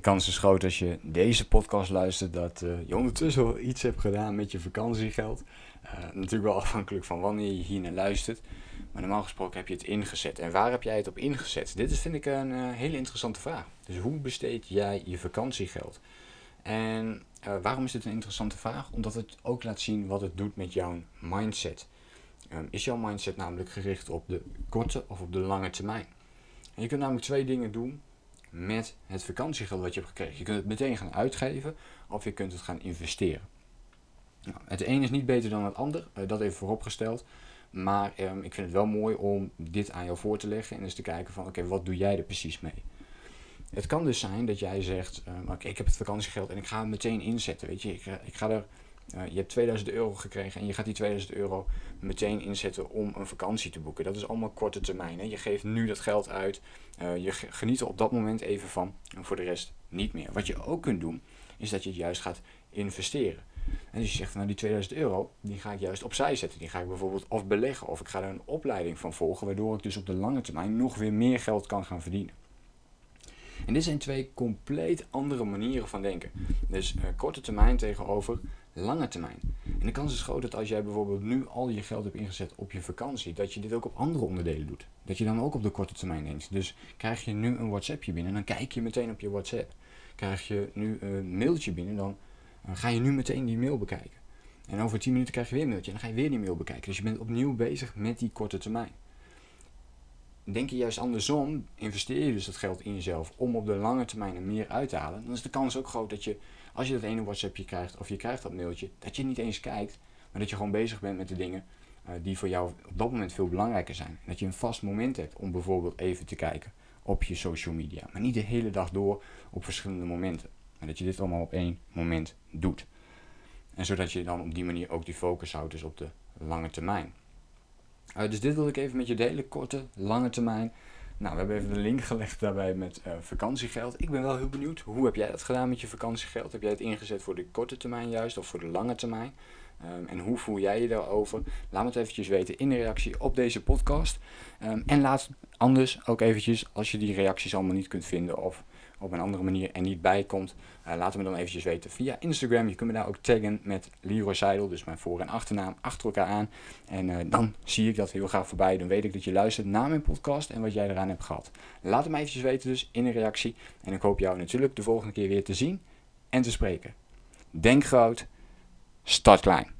De kans is groot als je deze podcast luistert dat uh, je ondertussen wel iets hebt gedaan met je vakantiegeld. Uh, natuurlijk wel afhankelijk van wanneer je hier naar luistert. Maar normaal gesproken heb je het ingezet. En waar heb jij het op ingezet? Dit is vind ik een uh, hele interessante vraag. Dus hoe besteed jij je vakantiegeld? En waarom is dit een interessante vraag? Omdat het ook laat zien wat het doet met jouw mindset. Um, is jouw mindset namelijk gericht op de korte of op de lange termijn? En je kunt namelijk twee dingen doen met het vakantiegeld wat je hebt gekregen. Je kunt het meteen gaan uitgeven of je kunt het gaan investeren. Nou, het een is niet beter dan het ander, uh, dat even vooropgesteld. Maar um, ik vind het wel mooi om dit aan jou voor te leggen en eens te kijken van oké, wat doe jij er precies mee? Het kan dus zijn dat jij zegt, oké, ik heb het vakantiegeld en ik ga het meteen inzetten. Weet je, ik, ik ga er uh, je hebt 2000 euro gekregen en je gaat die 2000 euro meteen inzetten om een vakantie te boeken. Dat is allemaal korte termijn. Hè? Je geeft nu dat geld uit, uh, je geniet er op dat moment even van en voor de rest niet meer. Wat je ook kunt doen, is dat je het juist gaat investeren. En dus je zegt nou die 2000 euro, die ga ik juist opzij zetten. Die ga ik bijvoorbeeld of beleggen of ik ga er een opleiding van volgen, waardoor ik dus op de lange termijn nog weer meer geld kan gaan verdienen. En dit zijn twee compleet andere manieren van denken. Dus uh, korte termijn tegenover lange termijn. En de kans is groot dat als jij bijvoorbeeld nu al je geld hebt ingezet op je vakantie, dat je dit ook op andere onderdelen doet. Dat je dan ook op de korte termijn denkt. Dus krijg je nu een WhatsAppje binnen, dan kijk je meteen op je WhatsApp. Krijg je nu een mailtje binnen, dan ga je nu meteen die mail bekijken. En over 10 minuten krijg je weer een mailtje en dan ga je weer die mail bekijken. Dus je bent opnieuw bezig met die korte termijn. Denk je juist andersom, investeer je dus dat geld in jezelf om op de lange termijn er meer uit te halen, dan is de kans ook groot dat je, als je dat ene WhatsAppje krijgt of je krijgt dat mailtje, dat je niet eens kijkt, maar dat je gewoon bezig bent met de dingen uh, die voor jou op dat moment veel belangrijker zijn. Dat je een vast moment hebt om bijvoorbeeld even te kijken op je social media, maar niet de hele dag door op verschillende momenten. Maar dat je dit allemaal op één moment doet. En zodat je dan op die manier ook die focus houdt dus op de lange termijn. Uh, dus dit wil ik even met je delen, korte, lange termijn. Nou, we hebben even de link gelegd daarbij met uh, vakantiegeld. Ik ben wel heel benieuwd, hoe heb jij dat gedaan met je vakantiegeld? Heb jij het ingezet voor de korte termijn juist of voor de lange termijn? Um, en hoe voel jij je daarover? Laat me het eventjes weten in de reactie op deze podcast. Um, en laat anders ook eventjes, als je die reacties allemaal niet kunt vinden of op een andere manier er niet bij komt, uh, laat me dan eventjes weten via Instagram. Je kunt me daar ook taggen met Leroy Seidel, dus mijn voor- en achternaam, achter elkaar aan. En uh, dan zie ik dat heel graag voorbij. Dan weet ik dat je luistert naar mijn podcast en wat jij eraan hebt gehad. Laat het me eventjes weten dus in een reactie. En ik hoop jou natuurlijk de volgende keer weer te zien en te spreken. Denk groot, start klein.